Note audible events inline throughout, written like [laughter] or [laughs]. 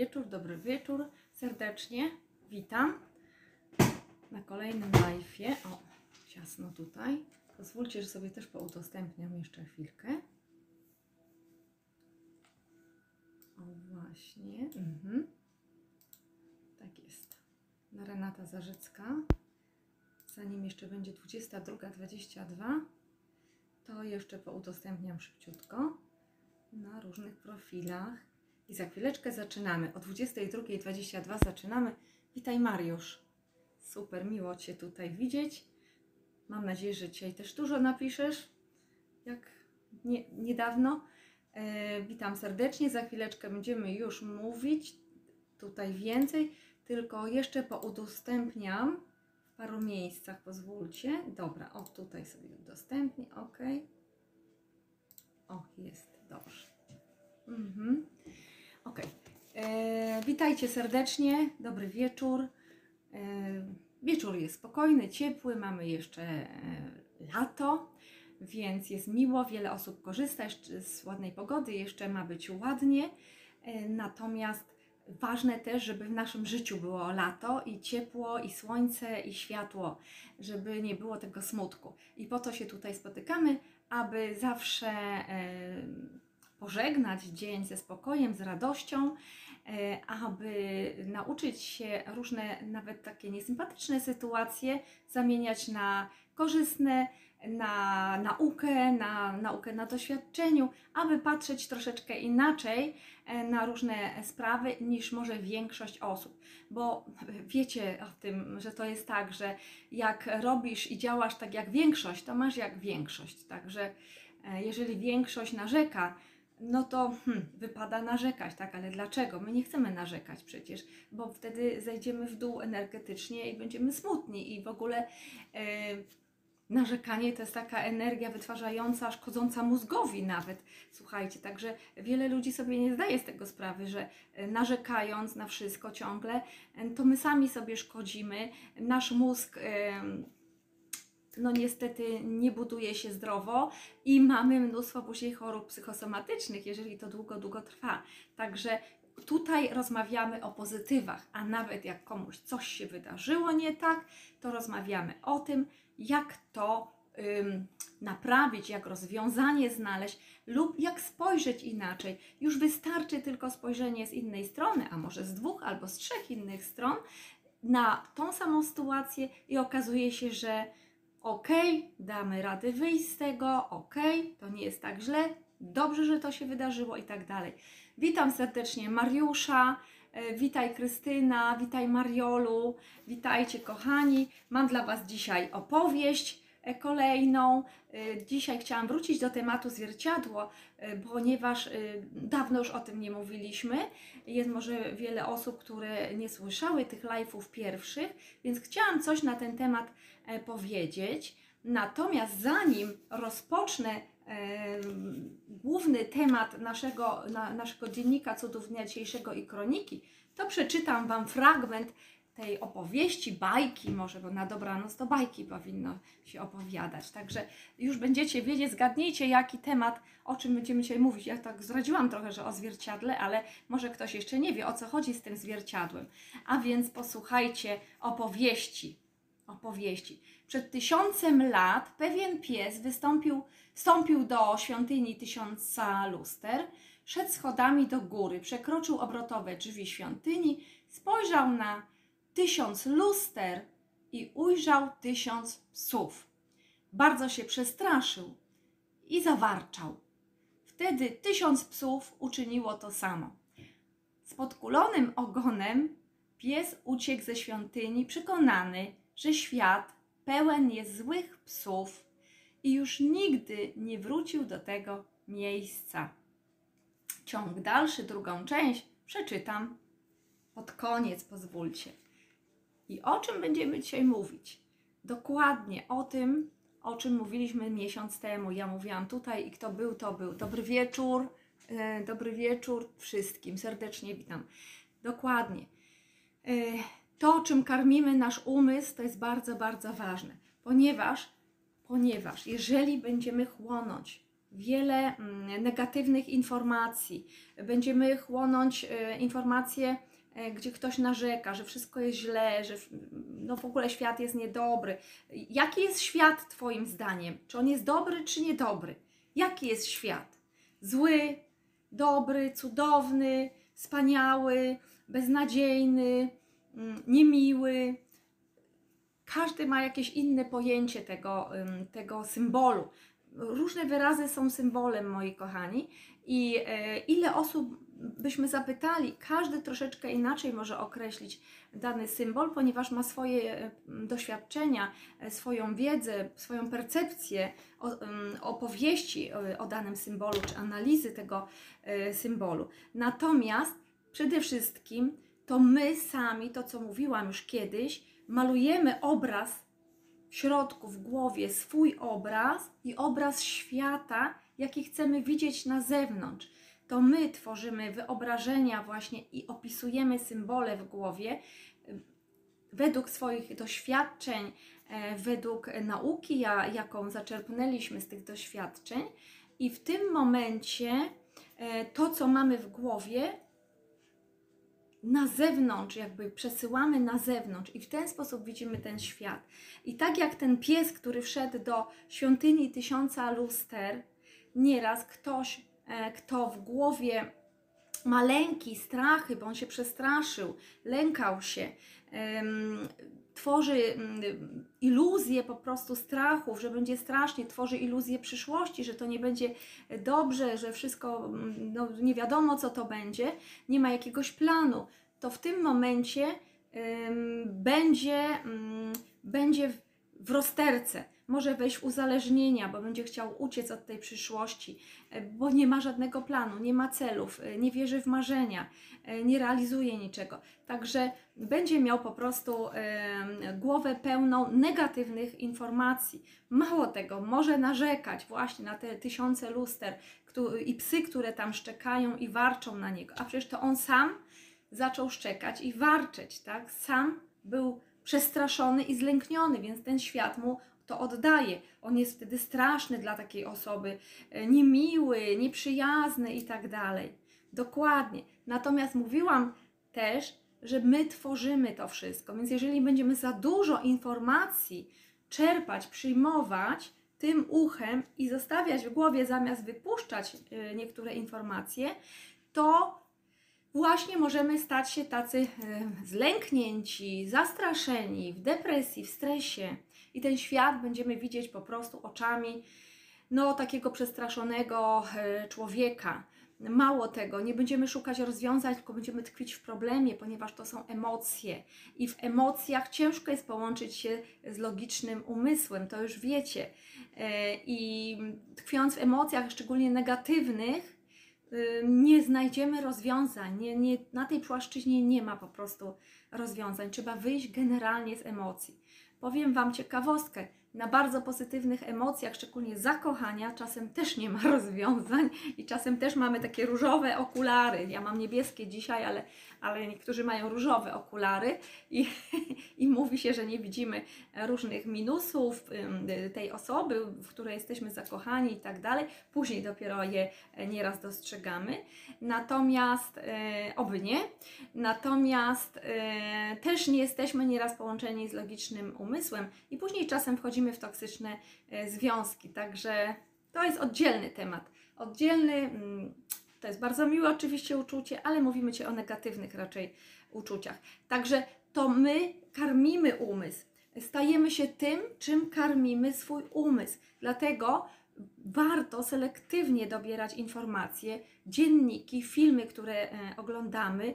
wieczór, dobry wieczór. Serdecznie witam na kolejnym live'ie. O, ciasno tutaj. Pozwólcie, że sobie też poudostępniam jeszcze chwilkę. O, właśnie. Mhm. Tak jest. Na Renata Zarzycka. Zanim jeszcze będzie 22.22, to jeszcze poudostępniam szybciutko na różnych profilach. I za chwileczkę zaczynamy. O 22.22 zaczynamy. Witaj Mariusz. Super, miło Cię tutaj widzieć. Mam nadzieję, że dzisiaj też dużo napiszesz, jak nie, niedawno. E, witam serdecznie. Za chwileczkę będziemy już mówić tutaj więcej, tylko jeszcze poudostępniam w paru miejscach, pozwólcie. Dobra, o tutaj sobie udostępnię, ok. O, jest, dobrze. Mhm. Ok. E, witajcie serdecznie, dobry wieczór. E, wieczór jest spokojny, ciepły, mamy jeszcze e, lato, więc jest miło, wiele osób korzysta z ładnej pogody, jeszcze ma być ładnie. E, natomiast ważne też, żeby w naszym życiu było lato i ciepło, i słońce, i światło, żeby nie było tego smutku. I po to się tutaj spotykamy, aby zawsze e, pożegnać dzień ze spokojem, z radością, e, aby nauczyć się różne, nawet takie niesympatyczne sytuacje zamieniać na korzystne, na naukę, na naukę na doświadczeniu, aby patrzeć troszeczkę inaczej e, na różne sprawy niż może większość osób. Bo wiecie o tym, że to jest tak, że jak robisz i działasz tak jak większość, to masz jak większość. Także e, jeżeli większość narzeka, no to hmm, wypada narzekać, tak? Ale dlaczego? My nie chcemy narzekać przecież, bo wtedy zejdziemy w dół energetycznie i będziemy smutni i w ogóle e, narzekanie to jest taka energia wytwarzająca, szkodząca mózgowi nawet. Słuchajcie, także wiele ludzi sobie nie zdaje z tego sprawy, że e, narzekając na wszystko ciągle, e, to my sami sobie szkodzimy. Nasz mózg e, no niestety nie buduje się zdrowo i mamy mnóstwo później chorób psychosomatycznych, jeżeli to długo, długo trwa. Także tutaj rozmawiamy o pozytywach, a nawet jak komuś coś się wydarzyło nie tak, to rozmawiamy o tym, jak to ym, naprawić, jak rozwiązanie znaleźć lub jak spojrzeć inaczej. Już wystarczy tylko spojrzenie z innej strony, a może z dwóch albo z trzech innych stron na tą samą sytuację i okazuje się, że ok, damy radę wyjść z tego, ok, to nie jest tak źle, dobrze, że to się wydarzyło i tak dalej. Witam serdecznie Mariusza, e, witaj Krystyna, witaj Mariolu, witajcie kochani. Mam dla Was dzisiaj opowieść kolejną. E, Dzisiaj chciałam wrócić do tematu zwierciadło, e, ponieważ e, dawno już o tym nie mówiliśmy. Jest może wiele osób, które nie słyszały tych live'ów pierwszych, więc chciałam coś na ten temat e, powiedzieć. Natomiast zanim rozpocznę e, główny temat naszego, na, naszego dziennika cudów dnia dzisiejszego i kroniki, to przeczytam Wam fragment tej opowieści, bajki może, bo na dobranoc to bajki powinno się opowiadać. Także już będziecie wiedzieć, zgadnijcie jaki temat, o czym będziemy dzisiaj mówić. Ja tak zdradziłam trochę, że o zwierciadle, ale może ktoś jeszcze nie wie, o co chodzi z tym zwierciadłem. A więc posłuchajcie opowieści. Opowieści. Przed tysiącem lat pewien pies wystąpił, wstąpił do świątyni tysiąca luster, szedł schodami do góry, przekroczył obrotowe drzwi świątyni, spojrzał na tysiąc luster i ujrzał tysiąc psów. Bardzo się przestraszył i zawarczał. Wtedy tysiąc psów uczyniło to samo. Z podkulonym ogonem pies uciekł ze świątyni, przekonany, że świat pełen jest złych psów i już nigdy nie wrócił do tego miejsca. Ciąg dalszy, drugą część przeczytam pod koniec, pozwólcie. I o czym będziemy dzisiaj mówić? Dokładnie o tym, o czym mówiliśmy miesiąc temu. Ja mówiłam tutaj i kto był, to był. Dobry wieczór, e, dobry wieczór wszystkim. Serdecznie witam. Dokładnie. E, to, czym karmimy nasz umysł, to jest bardzo, bardzo ważne, ponieważ, ponieważ jeżeli będziemy chłonąć wiele mm, negatywnych informacji. Będziemy chłonąć e, informacje, gdzie ktoś narzeka, że wszystko jest źle, że no w ogóle świat jest niedobry. Jaki jest świat Twoim zdaniem? Czy on jest dobry, czy niedobry? Jaki jest świat? Zły, dobry, cudowny, wspaniały, beznadziejny, mm, niemiły. Każdy ma jakieś inne pojęcie tego, tego symbolu. Różne wyrazy są symbolem, moi kochani, i e, ile osób byśmy zapytali, każdy troszeczkę inaczej może określić dany symbol, ponieważ ma swoje e, doświadczenia, e, swoją wiedzę, swoją percepcję opowieści o, o danym symbolu, czy analizy tego e, symbolu. Natomiast przede wszystkim to my sami, to co mówiłam już kiedyś, malujemy obraz w środku, w głowie, swój obraz i obraz świata, jaki chcemy widzieć na zewnątrz. To my tworzymy wyobrażenia właśnie i opisujemy symbole w głowie według swoich doświadczeń, e, według nauki, ja- jaką zaczerpnęliśmy z tych doświadczeń. I w tym momencie e, to, co mamy w głowie, na zewnątrz, jakby przesyłamy na zewnątrz i w ten sposób widzimy ten świat. I tak jak ten pies, który wszedł do świątyni tysiąca luster, nieraz ktoś, kto w głowie ma lęki, strachy, bo on się przestraszył, lękał się, tworzy mm, iluzję po prostu strachów, że będzie strasznie, tworzy iluzję przyszłości, że to nie będzie dobrze, że wszystko, mm, no, nie wiadomo co to będzie, nie ma jakiegoś planu, to w tym momencie będzie, mm, będzie w rozterce, może wejść w uzależnienia, bo będzie chciał uciec od tej przyszłości, e, bo nie ma żadnego planu, nie ma celów, e, nie wierzy w marzenia, e, nie realizuje niczego. Także będzie miał po prostu głowę pełną negatywnych informacji. Mało tego, może narzekać właśnie na te tysiące luster i psy, które tam szczekają i warczą na niego. A przecież to on sam zaczął szczekać i warczeć, tak? Sam był przestraszony i zlękniony, więc ten świat mu to oddaje. On jest wtedy straszny dla takiej osoby, e, niemiły, nieprzyjazny i tak dalej. Dokładnie. Natomiast mówiłam też, że my tworzymy to wszystko, więc jeżeli będziemy za dużo informacji czerpać, przyjmować tym uchem i zostawiać w głowie zamiast wypuszczać e, niektóre informacje, to właśnie możemy stać się tacy e, zlęknięci, zastraszeni, w depresji, w stresie i ten świat będziemy widzieć po prostu oczami no, takiego przestraszonego e, człowieka. Mało tego, nie będziemy szukać rozwiązań, tylko będziemy tkwić w problemie, ponieważ to są emocje. I w emocjach ciężko jest połączyć się z logicznym umysłem, to już wiecie. E, I tkwiąc w emocjach, szczególnie negatywnych, y, nie znajdziemy rozwiązań. Nie, nie, na tej płaszczyźnie nie ma po prostu rozwiązań. Trzeba wyjść generalnie z emocji. Powiem Wam ciekawostkę. Na bardzo pozytywnych emocjach, szczególnie zakochania, czasem też nie ma [laughs] rozwiązań i czasem też mamy takie różowe okulary. Ja mam niebieskie dzisiaj, ale, ale niektórzy mają różowe okulary i, [laughs] i mówi się, że nie widzimy różnych minusów tej osoby, w której jesteśmy zakochani i tak dalej. Później dopiero je e, nieraz dostrzegamy. Natomiast, e, oby nie, natomiast e, też nie jesteśmy nieraz połączeni z logicznym umysłem i później czasem wchodzimy w toksyczne związki. Także to jest oddzielny temat. Oddzielny, mm, to jest bardzo miłe oczywiście uczucie, ale mówimy Ci o negatywnych raczej uczuciach. Także to my karmimy umysł. Stajemy się tym, czym karmimy swój umysł. Dlatego warto selektywnie dobierać informacje, dzienniki, filmy, które e, oglądamy,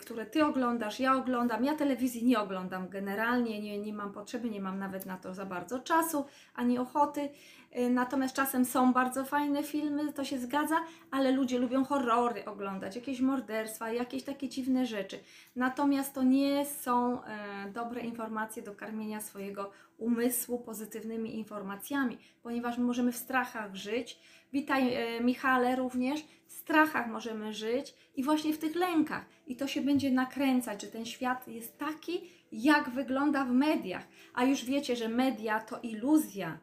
które Ty oglądasz, ja oglądam. Ja telewizji nie oglądam generalnie, nie, nie mam potrzeby, nie mam nawet na to za bardzo czasu ani ochoty. E, Natomiast czasem są bardzo fajne filmy, to się zgadza, ale ludzie lubią horrory oglądać, jakieś morderstwa, jakieś takie dziwne rzeczy. Natomiast to nie są e, dobre informacje do karmienia swojego umysłu pozytywnymi informacjami, ponieważ my możemy w strachach żyć. Witaj, e, Michale, również w strachach możemy żyć i właśnie w tych lękach. I to się będzie nakręcać, że ten świat jest taki, jak wygląda w mediach. A już wiecie, że media to iluzja.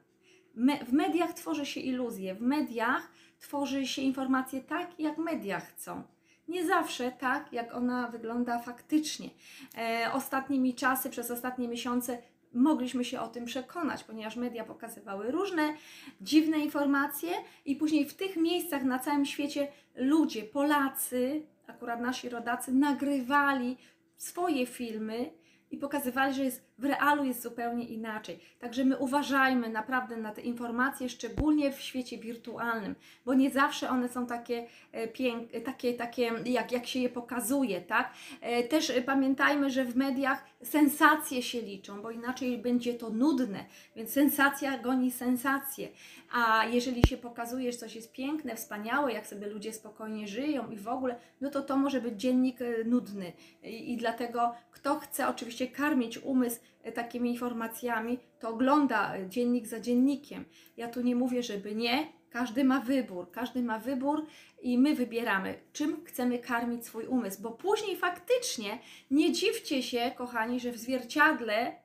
Me, w mediach tworzy się iluzje, w mediach tworzy się informacje tak, jak media chcą. Nie zawsze tak, jak ona wygląda faktycznie. E, ostatnimi czasy, przez ostatnie miesiące mogliśmy się o tym przekonać, ponieważ media pokazywały różne dziwne informacje i później w tych miejscach na całym świecie ludzie, Polacy, akurat nasi rodacy, nagrywali swoje filmy i pokazywali, że jest, w realu jest zupełnie inaczej. Także my uważajmy naprawdę na te informacje, szczególnie w świecie wirtualnym, bo nie zawsze one są takie e, piękne, takie, takie jak, jak się je pokazuje, tak? E, też e, pamiętajmy, że w mediach sensacje się liczą, bo inaczej będzie to nudne, więc sensacja goni sensację. A jeżeli się pokazuje, że coś jest piękne, wspaniałe, jak sobie ludzie spokojnie żyją i w ogóle, no to to może być dziennik nudny. I, i dlatego kto chce oczywiście karmić umysł takimi informacjami, to ogląda e, dziennik za dziennikiem. Ja tu nie mówię, żeby nie. Każdy ma wybór, każdy ma wybór i my wybieramy, czym chcemy karmić swój umysł, bo później faktycznie nie dziwcie się, kochani, że w zwierciadle,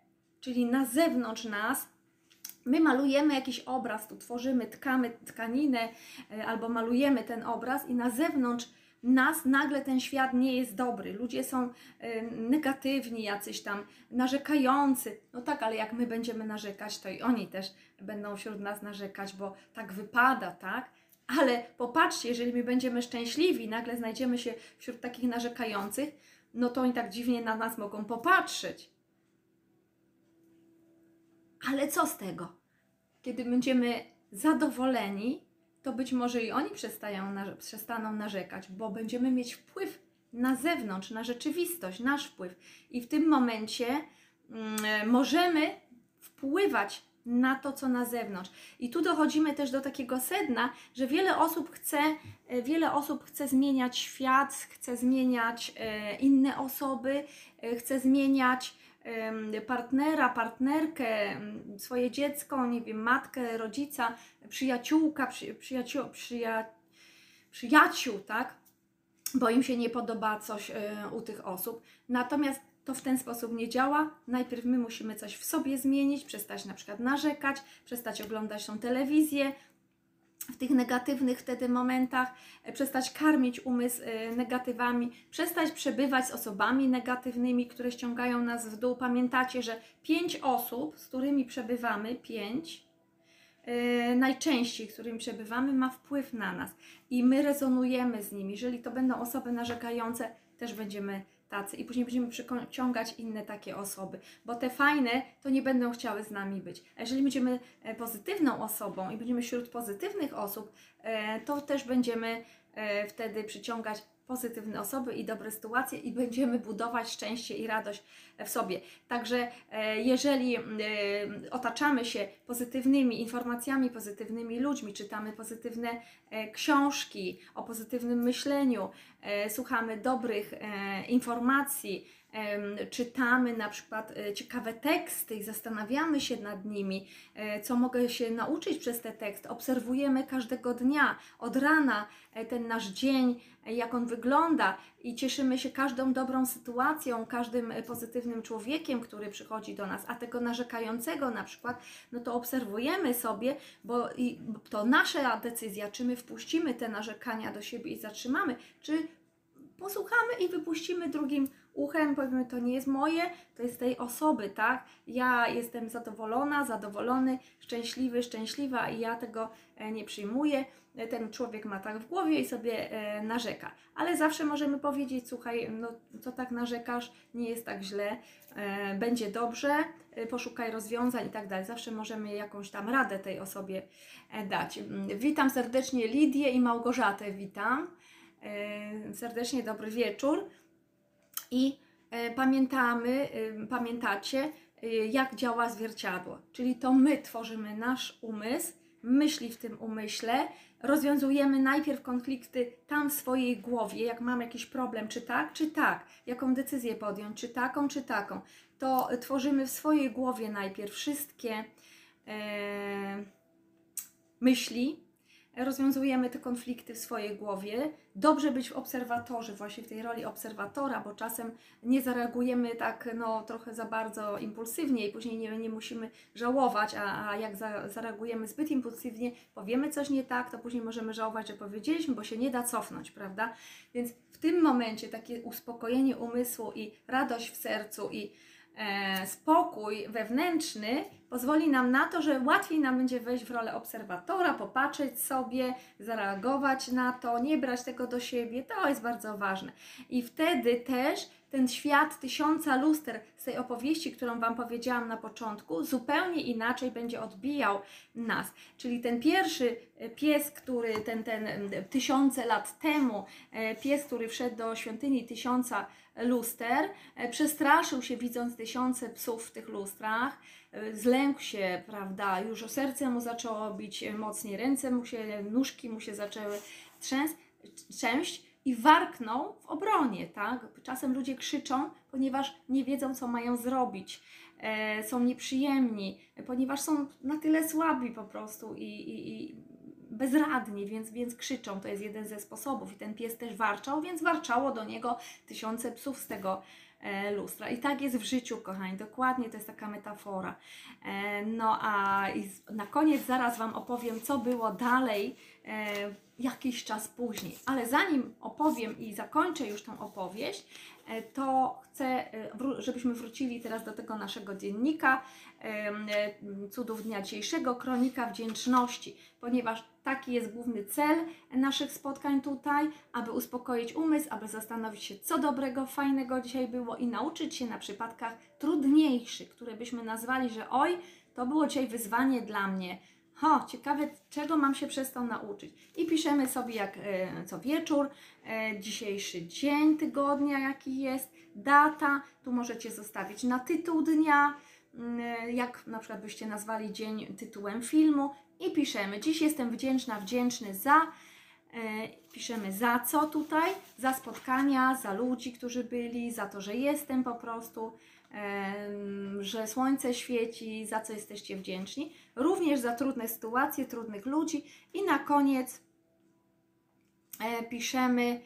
czyli na zewnątrz nas, my malujemy jakiś obraz, tu tworzymy, tkamy tkaninę e, albo malujemy ten obraz i na zewnątrz nas nagle ten świat nie jest dobry. Ludzie są negatywni, jacyś tam narzekający. No tak, ale jak my będziemy narzekać, to i oni też będą wśród nas narzekać, bo tak wypada, tak? Ale popatrzcie, jeżeli my będziemy szczęśliwi, nagle znajdziemy się wśród takich narzekających, no to oni tak dziwnie na nas mogą popatrzeć. Ale co z tego? Kiedy będziemy zadowoleni, to być może i oni przestają, przestaną narzekać, bo będziemy mieć wpływ na zewnątrz, na rzeczywistość, nasz wpływ. I w tym momencie mm, możemy wpływać na to, co na zewnątrz. I tu dochodzimy też do takiego sedna, że wiele osób chce, e, wiele osób chce zmieniać świat, chce zmieniać e, inne osoby, e, chce zmieniać partnera, partnerkę, swoje dziecko, nie wiem, matkę, rodzica, przyjaciółka, przy, przyjaciół, przyja, przyjaciół, tak? Bo im się nie podoba coś e, u tych osób. Natomiast to w ten sposób nie działa. Najpierw my musimy coś w sobie zmienić, przestać na przykład narzekać, przestać oglądać tą telewizję, w tych negatywnych wtedy momentach, e, przestać karmić umysł e, negatywami, przestać przebywać z osobami negatywnymi, które ściągają nas w dół. Pamiętacie, że pięć osób, z którymi przebywamy, pięć, yy, najczęściej, z którymi przebywamy, ma wpływ na nas i my rezonujemy z nimi. Jeżeli to będą osoby narzekające, też będziemy tacy i później będziemy przyciągać inne takie osoby, bo te fajne to nie będą chciały z nami być. A jeżeli będziemy e, pozytywną osobą i będziemy wśród pozytywnych osób, e, to też będziemy e, wtedy przyciągać pozytywne osoby i dobre sytuacje i będziemy budować szczęście i radość w sobie. Także e, jeżeli e, otaczamy się pozytywnymi informacjami, pozytywnymi ludźmi, czytamy pozytywne e, książki o pozytywnym myśleniu, słuchamy dobrych informacji, czytamy na przykład e, ciekawe teksty i zastanawiamy się nad nimi, e, co mogę się nauczyć przez te teksty. Obserwujemy każdego dnia, od rana e, ten nasz dzień, jak on wygląda i cieszymy się każdą dobrą sytuacją, każdym pozytywnym człowiekiem, który przychodzi do nas, a tego narzekającego na przykład, no to obserwujemy sobie, bo to nasza decyzja, czy my wpuścimy te narzekania do siebie i zatrzymamy, czy posłuchamy i wypuścimy drugim uchem, powiemy, to nie jest moje, to jest tej osoby, tak? Ja jestem zadowolona, zadowolony, szczęśliwy, szczęśliwa i ja tego e, nie przyjmuję. Ten człowiek ma tak w głowie i sobie e, narzeka. Ale zawsze możemy powiedzieć, słuchaj, no co tak narzekasz, nie jest tak źle, e, będzie dobrze, poszukaj rozwiązań i tak dalej. Zawsze możemy jakąś tam radę tej osobie dać. Witam serdecznie Lidię i Małgorzatę, witam. Serdecznie dobry wieczór. I e, pamiętamy, e, pamiętacie, e, jak działa zwierciadło. Czyli to my tworzymy nasz umysł, myśli w tym umyśle, rozwiązujemy najpierw konflikty tam w swojej głowie, jak mam jakiś problem, czy tak, czy tak, jaką decyzję podjąć, czy taką, czy taką. To tworzymy w swojej głowie najpierw wszystkie e, myśli, rozwiązujemy te konflikty w swojej głowie. Dobrze być w obserwatorze, właśnie w tej roli obserwatora, bo czasem nie zareagujemy tak no, trochę za bardzo impulsywnie i później nie, nie musimy żałować, a, a jak za, zareagujemy zbyt impulsywnie, powiemy coś nie tak, to później możemy żałować, że powiedzieliśmy, bo się nie da cofnąć, prawda? Więc w tym momencie takie uspokojenie umysłu i radość w sercu i spokój wewnętrzny pozwoli nam na to, że łatwiej nam będzie wejść w rolę obserwatora, popatrzeć sobie, zareagować na to, nie brać tego do siebie. To jest bardzo ważne. I wtedy też ten świat tysiąca luster z tej opowieści, którą Wam powiedziałam na początku, zupełnie inaczej będzie odbijał nas. Czyli ten pierwszy e, pies, który ten, ten e, tysiące lat temu, e, pies, który wszedł do świątyni tysiąca luster, przestraszył się widząc tysiące psów w tych lustrach, zlękł się, prawda, już o serce mu zaczęło bić mocniej, ręce mu się, nóżki mu się zaczęły trzęść i warknął w obronie, tak? Czasem ludzie krzyczą, ponieważ nie wiedzą, co mają zrobić, e, są nieprzyjemni, ponieważ są na tyle słabi po prostu i, i, i bezradni, więc, więc krzyczą. To jest jeden ze sposobów. I ten pies też warczał, więc warczało do niego tysiące psów z tego e, lustra. I tak jest w życiu, kochani, dokładnie to jest taka metafora. E, no a na koniec zaraz Wam opowiem, co było dalej e, jakiś czas później. Ale zanim opowiem i zakończę już tą opowieść, e, to chcę, e, żebyśmy wrócili teraz do tego naszego dziennika e, cudów dnia dzisiejszego, kronika wdzięczności, ponieważ taki jest główny cel naszych spotkań tutaj, aby uspokoić umysł, aby zastanowić się, co dobrego, fajnego dzisiaj było i nauczyć się na przypadkach trudniejszych, które byśmy nazwali, że oj, to było dzisiaj wyzwanie dla mnie, Ho, ciekawe, czego mam się przez to nauczyć. I piszemy sobie jak e, co wieczór, e, dzisiejszy dzień tygodnia, jaki jest, data. Tu możecie zostawić na tytuł dnia, mm, jak na przykład byście nazwali dzień tytułem filmu. I piszemy, dziś jestem wdzięczna, wdzięczny za. E, piszemy za co tutaj, za spotkania, za ludzi, którzy byli, za to, że jestem po prostu że słońce świeci, za co jesteście wdzięczni, również za trudne sytuacje, trudnych ludzi i na koniec e, piszemy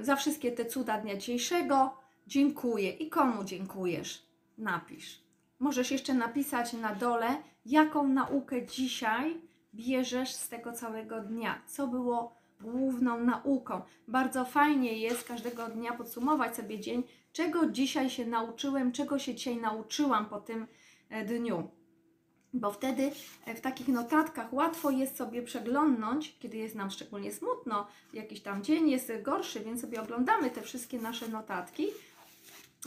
za wszystkie te cuda dnia dzisiejszego. Dziękuję. I komu dziękujesz? Napisz. Możesz jeszcze napisać na dole, jaką naukę dzisiaj bierzesz z tego całego dnia. Co było główną nauką. Bardzo fajnie jest każdego dnia podsumować sobie dzień, czego dzisiaj się nauczyłem, czego się dzisiaj nauczyłam po tym e, dniu. Bo wtedy e, w takich notatkach łatwo jest sobie przeglądnąć, kiedy jest nam szczególnie smutno, jakiś tam dzień jest gorszy, więc sobie oglądamy te wszystkie nasze notatki,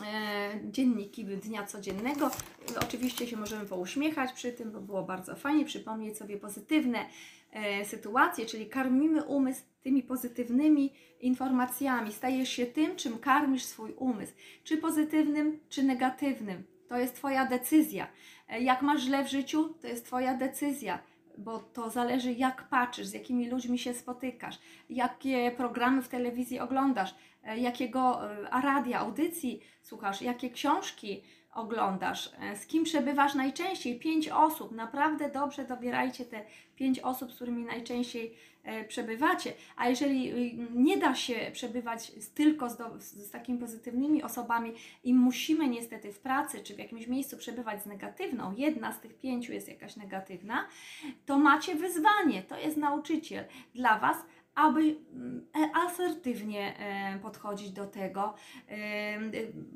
e, dzienniki dnia codziennego. Oczywiście się możemy pouśmiechać przy tym, bo było bardzo fajnie, przypomnieć sobie pozytywne e, sytuacje, czyli karmimy umysł tymi pozytywnymi informacjami. Stajesz się tym, czym karmisz swój umysł, czy pozytywnym, czy negatywnym. To jest Twoja decyzja. E, jak masz źle w życiu, to jest Twoja decyzja, bo to zależy, jak patrzysz, z jakimi ludźmi się spotykasz, jakie programy w telewizji oglądasz, e, jakiego e, radia, audycji słuchasz, jakie książki oglądasz, z kim przebywasz najczęściej. Pięć osób, naprawdę dobrze dobierajcie te pięć osób, z którymi najczęściej przebywacie. A jeżeli y, nie da się przebywać tylko z, do, z takimi pozytywnymi osobami i musimy niestety w pracy czy w jakimś miejscu przebywać z negatywną, jedna z tych pięciu jest jakaś negatywna, to macie wyzwanie, to jest nauczyciel dla Was, aby mm, e, asertywnie e, podchodzić do tego.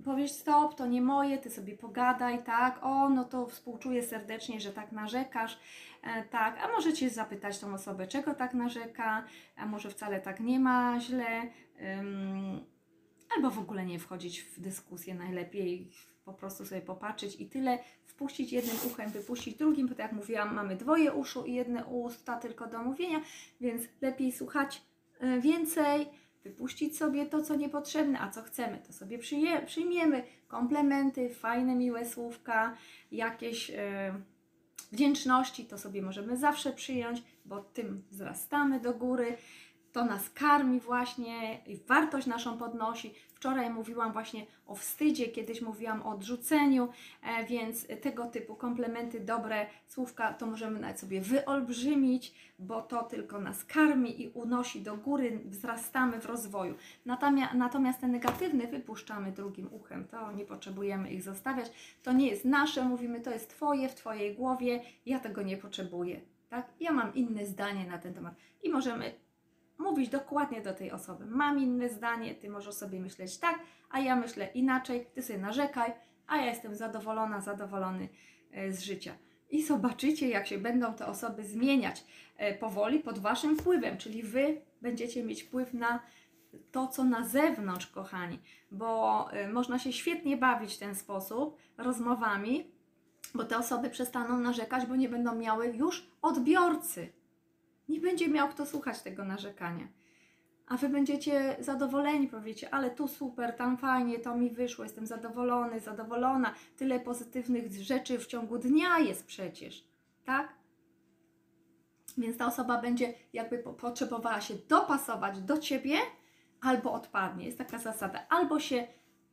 Powiesz stop, to nie moje, ty sobie pogadaj, tak? O, no to współczuję serdecznie, że tak narzekasz. E, tak, a możecie zapytać tą osobę, czego tak narzeka, a może wcale tak nie ma źle, albo w ogóle nie wchodzić w dyskusję, najlepiej po prostu sobie popatrzeć i tyle, wpuścić jednym uchem, wypuścić drugim, bo tak jak mówiłam, mamy dwoje uszu i jedne usta tylko do mówienia, więc lepiej słuchać e, więcej, wypuścić sobie to, co niepotrzebne, a co chcemy, to sobie przyjmiemy, komplementy, fajne, miłe słówka, jakieś... Yy, wdzięczności, to sobie możemy zawsze przyjąć, bo tym wzrastamy do góry. To nas karmi właśnie wartość naszą podnosi. Wczoraj mówiłam właśnie o wstydzie, kiedyś mówiłam o odrzuceniu, e, więc tego typu komplementy, dobre słówka to możemy nawet sobie wyolbrzymić, bo to tylko nas karmi i unosi do góry, wzrastamy w rozwoju. Natomiast, natomiast te negatywne wypuszczamy drugim uchem, to nie potrzebujemy ich zostawiać. To nie jest nasze, mówimy, to jest Twoje, w Twojej głowie, ja tego nie potrzebuję. Tak? Ja mam inne zdanie na ten temat i możemy mówić dokładnie do tej osoby. Mam inne zdanie, ty możesz sobie myśleć tak, a ja myślę inaczej, ty sobie narzekaj, a ja jestem zadowolona, zadowolony e, z życia. I zobaczycie, jak się będą te osoby zmieniać e, powoli pod waszym wpływem, czyli wy będziecie mieć wpływ na to, co na zewnątrz, kochani, bo e, można się świetnie bawić w ten sposób rozmowami, bo te osoby przestaną narzekać, bo nie będą miały już odbiorcy nie będzie miał kto słuchać tego narzekania. A wy będziecie zadowoleni, powiecie, ale tu super, tam fajnie, to mi wyszło, jestem zadowolony, zadowolona, tyle pozytywnych rzeczy w ciągu dnia jest przecież, tak? Więc ta osoba będzie jakby potrzebowała się dopasować do ciebie, albo odpadnie. Jest taka zasada. Albo się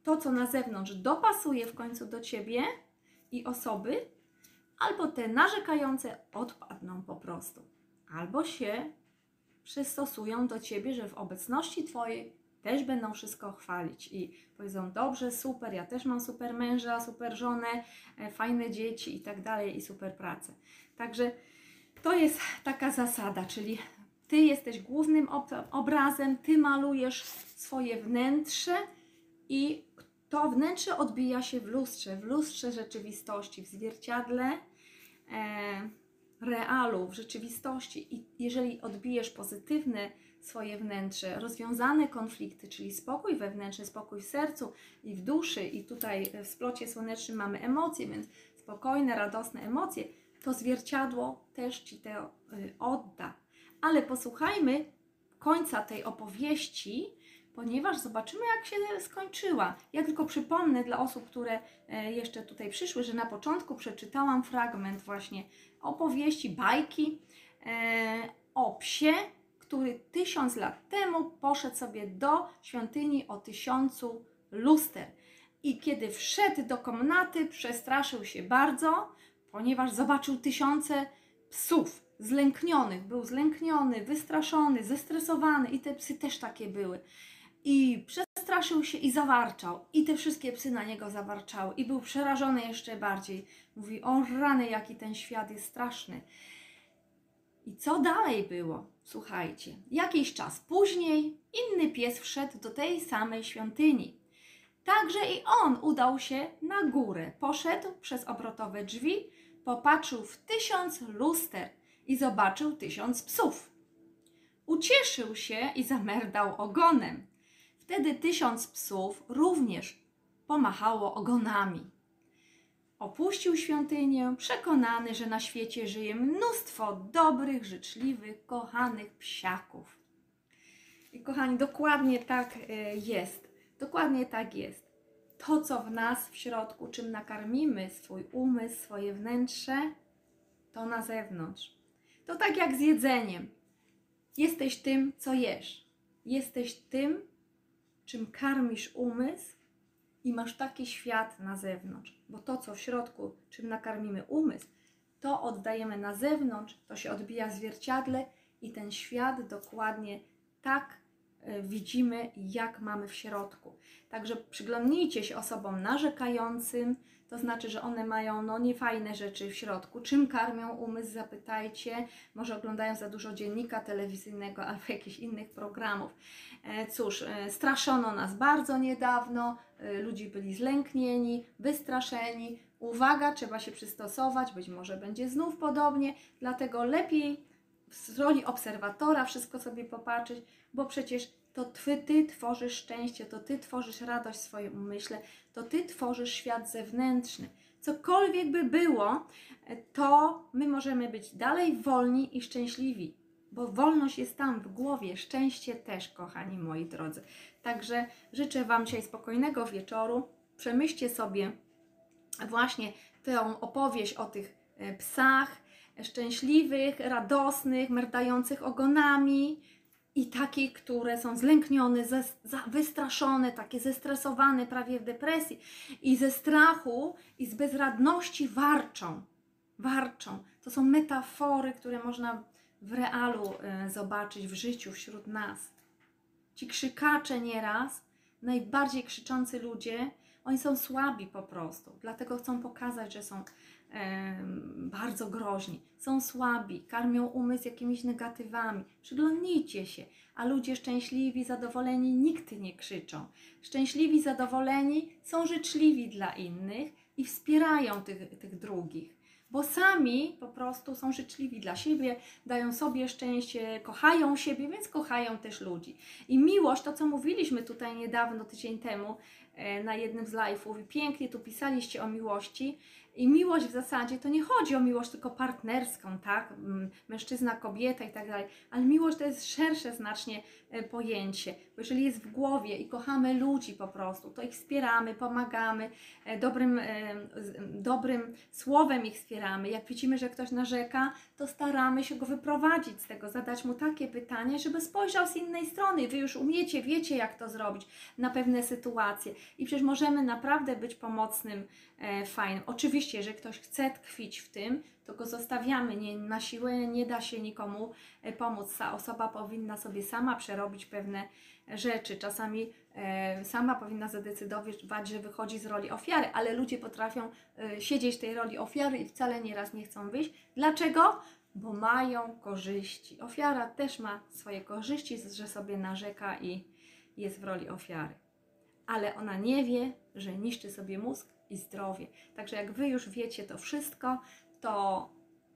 to, co na zewnątrz, dopasuje w końcu do ciebie i osoby, albo te narzekające odpadną po prostu albo się przystosują do ciebie, że w obecności twojej też będą wszystko chwalić i powiedzą: Dobrze, super, ja też mam super męża, super żonę, e, fajne dzieci i tak dalej, i super pracę. Także to jest taka zasada, czyli ty jesteś głównym obrazem, ty malujesz swoje wnętrze i to wnętrze odbija się w lustrze, w lustrze rzeczywistości, w zwierciadle. E, realu, w rzeczywistości i jeżeli odbijesz pozytywne swoje wnętrze, rozwiązane konflikty, czyli spokój wewnętrzny, spokój w sercu i w duszy, i tutaj w splocie słonecznym mamy emocje, więc spokojne, radosne emocje, to zwierciadło też Ci to y, odda. Ale posłuchajmy końca tej opowieści, ponieważ zobaczymy, jak się skończyła. Ja tylko przypomnę dla osób, które e, jeszcze tutaj przyszły, że na początku przeczytałam fragment właśnie opowieści, bajki e, o psie, który tysiąc lat temu poszedł sobie do świątyni o tysiącu luster. I kiedy wszedł do komnaty, przestraszył się bardzo, ponieważ zobaczył tysiące psów zlęknionych. Był zlękniony, wystraszony, zestresowany i te psy też takie były. I przestraszył się i zawarczał. I te wszystkie psy na niego zawarczały. I był przerażony jeszcze bardziej. Mówi, o rany, jaki ten świat jest straszny. I co dalej było? Słuchajcie, jakiś czas później inny pies wszedł do tej samej świątyni. Także i on udał się na górę. Poszedł przez obrotowe drzwi, popatrzył w tysiąc luster i zobaczył tysiąc psów. Ucieszył się i zamerdał ogonem. Wtedy tysiąc psów również pomachało ogonami. Opuścił świątynię, przekonany, że na świecie żyje mnóstwo dobrych, życzliwych, kochanych psiaków. I kochani, dokładnie tak e, jest. Dokładnie tak jest. To, co w nas w środku, czym nakarmimy swój umysł, swoje wnętrze, to na zewnątrz. To tak jak z jedzeniem. Jesteś tym, co jesz. Jesteś tym, czym karmisz umysł i masz taki świat na zewnątrz. Bo to, co w środku, czym nakarmimy umysł, to oddajemy na zewnątrz, to się odbija w zwierciadle i ten świat dokładnie tak e, widzimy, jak mamy w środku. Także przyglądnijcie się osobom narzekającym, to znaczy, że one mają no, niefajne rzeczy w środku. Czym karmią umysł, zapytajcie. Może oglądają za dużo dziennika telewizyjnego [laughs] albo jakichś innych programów. E, cóż, e, straszono nas bardzo niedawno, e, ludzi byli zlęknieni, wystraszeni. Uwaga, trzeba się przystosować, być może będzie znów podobnie, dlatego lepiej w roli obserwatora wszystko sobie popatrzeć, bo przecież to ty, ty tworzysz szczęście, to Ty tworzysz radość w swoim umyśle, to Ty tworzysz świat zewnętrzny. Cokolwiek by było, to my możemy być dalej wolni i szczęśliwi, bo wolność jest tam w głowie, szczęście też, kochani moi drodzy. Także życzę Wam dzisiaj spokojnego wieczoru. Przemyślcie sobie właśnie tę opowieść o tych e, psach szczęśliwych, radosnych, merdających ogonami, i takich, które są zlęknione, za- wystraszone, takie zestresowane, prawie w depresji i ze strachu i z bezradności warczą. Warczą. To są metafory, które można w realu e, zobaczyć w życiu wśród nas. Ci krzykacze nieraz, najbardziej krzyczący ludzie, oni są słabi po prostu, dlatego chcą pokazać, że są bardzo groźni. Są słabi, karmią umysł jakimiś negatywami. Przyglądnijcie się, a ludzie szczęśliwi, zadowoleni nigdy nie krzyczą. Szczęśliwi, zadowoleni są życzliwi dla innych i wspierają tych, tych drugich. Bo sami po prostu są życzliwi dla siebie, dają sobie szczęście, kochają siebie, więc kochają też ludzi. I miłość, to co mówiliśmy tutaj niedawno, tydzień temu, e, na jednym z live'ów, i pięknie tu pisaliście o miłości. I miłość w zasadzie to nie chodzi o miłość tylko partnerską, tak? Mm, Mężczyzna, kobieta i tak dalej, ale miłość to jest szersze znacznie e, pojęcie, bo jeżeli jest w głowie i kochamy ludzi po prostu, to ich wspieramy, pomagamy, e, dobrym, e, dobrym słowem ich wspieramy. Jak widzimy, że ktoś narzeka, to staramy się go wyprowadzić z tego, zadać mu takie pytanie, żeby spojrzał z innej strony. Wy już umiecie, wiecie jak to zrobić na pewne sytuacje i przecież możemy naprawdę być pomocnym, fajnym. Oczywiście, jeżeli ktoś chce tkwić w tym, to go zostawiamy. Nie, na siłę nie da się nikomu e, pomóc. Ta osoba powinna sobie sama przerobić pewne rzeczy. Czasami e, sama powinna zadecydować, że wychodzi z roli ofiary, ale ludzie potrafią e, siedzieć w tej roli ofiary i wcale nieraz nie chcą wyjść. Dlaczego? Bo mają korzyści. Ofiara też ma swoje korzyści, że sobie narzeka i jest w roli ofiary. Ale ona nie wie, że niszczy sobie mózg i zdrowie. Także jak Wy już wiecie to wszystko, to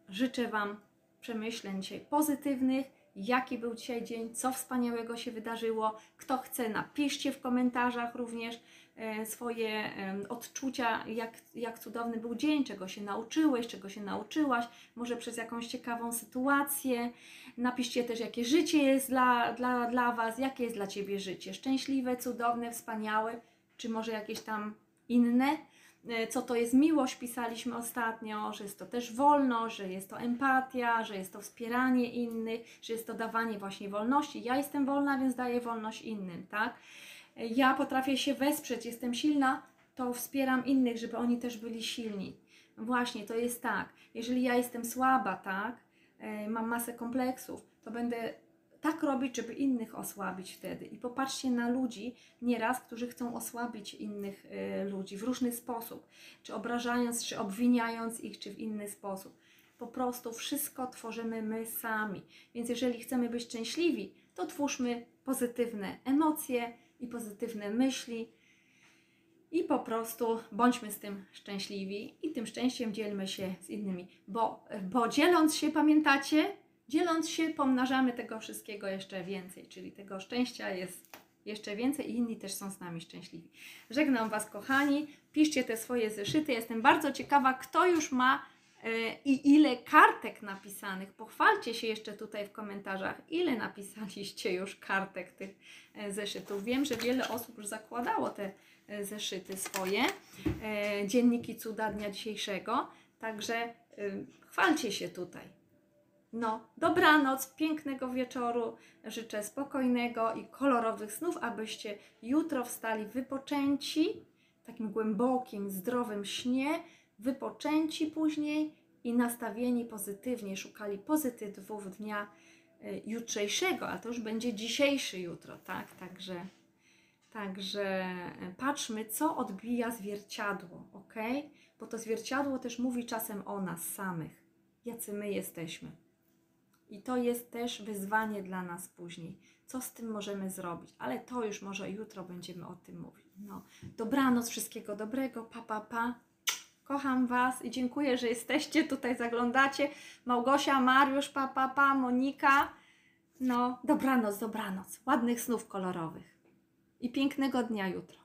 życzę Wam przemyśleń dzisiaj pozytywnych. Jaki był dzisiaj dzień, co wspaniałego się wydarzyło. Kto chce, napiszcie w komentarzach również e, swoje em, odczucia, jak, jak cudowny był dzień, czego się nauczyłeś, czego się nauczyłaś, może przez jakąś ciekawą sytuację. Napiszcie też, jakie życie jest dla, dla, dla Was, jakie jest dla Ciebie życie. Szczęśliwe, cudowne, wspaniałe, czy może jakieś tam inne. E, Co to jest miłość, pisaliśmy ostatnio, że jest to też wolność, że jest to empatia, że jest to wspieranie innych, że jest to dawanie właśnie wolności. Ja jestem wolna, więc daję wolność innym, tak? E, Ja potrafię się wesprzeć, jestem silna, to wspieram innych, żeby oni też byli silni. Właśnie, to jest tak. Jeżeli ja jestem słaba, tak, e, mam masę kompleksów, to będę tak robić, żeby innych osłabić wtedy. I popatrzcie na ludzi nieraz, którzy chcą osłabić innych e, ludzi w różny sposób, czy obrażając, czy obwiniając ich, czy w inny sposób. Po prostu wszystko tworzymy my sami. Więc jeżeli chcemy być szczęśliwi, to twórzmy pozytywne emocje i pozytywne myśli. I po prostu bądźmy z tym szczęśliwi i tym szczęściem dzielmy się z innymi, bo, bo dzieląc się, pamiętacie, dzieląc się pomnażamy tego wszystkiego jeszcze więcej, czyli tego szczęścia jest jeszcze więcej i inni też są z nami szczęśliwi. Żegnam Was, kochani, piszcie te swoje zeszyty. Jestem bardzo ciekawa, kto już ma e, i ile kartek napisanych. Pochwalcie się jeszcze tutaj w komentarzach, ile napisaliście już kartek tych e, zeszytów. Wiem, że wiele osób już zakładało te e, zeszyty swoje, dzienniki cuda dnia dzisiejszego, także chwalcie się tutaj. No, dobranoc, pięknego wieczoru. Życzę spokojnego i kolorowych snów, abyście jutro wstali wypoczęci, w takim głębokim, zdrowym śnie, wypoczęci później i nastawieni pozytywnie, szukali pozytywów dnia y, jutrzejszego, a to już będzie dzisiejszy jutro, tak? Także, także y, patrzmy, co odbija zwierciadło, ok? Bo to zwierciadło też mówi czasem o nas samych, jacy my jesteśmy. I to jest też wyzwanie dla nas później. Co z tym możemy zrobić? Ale to już może jutro będziemy o tym mówić. No, dobranoc, wszystkiego dobrego, pa, pa, pa. Kocham Was i dziękuję, że jesteście tutaj, zaglądacie. Małgosia, Mariusz, pa, pa, pa, Monika. No, dobranoc, dobranoc. Ładnych snów kolorowych. I pięknego dnia jutro.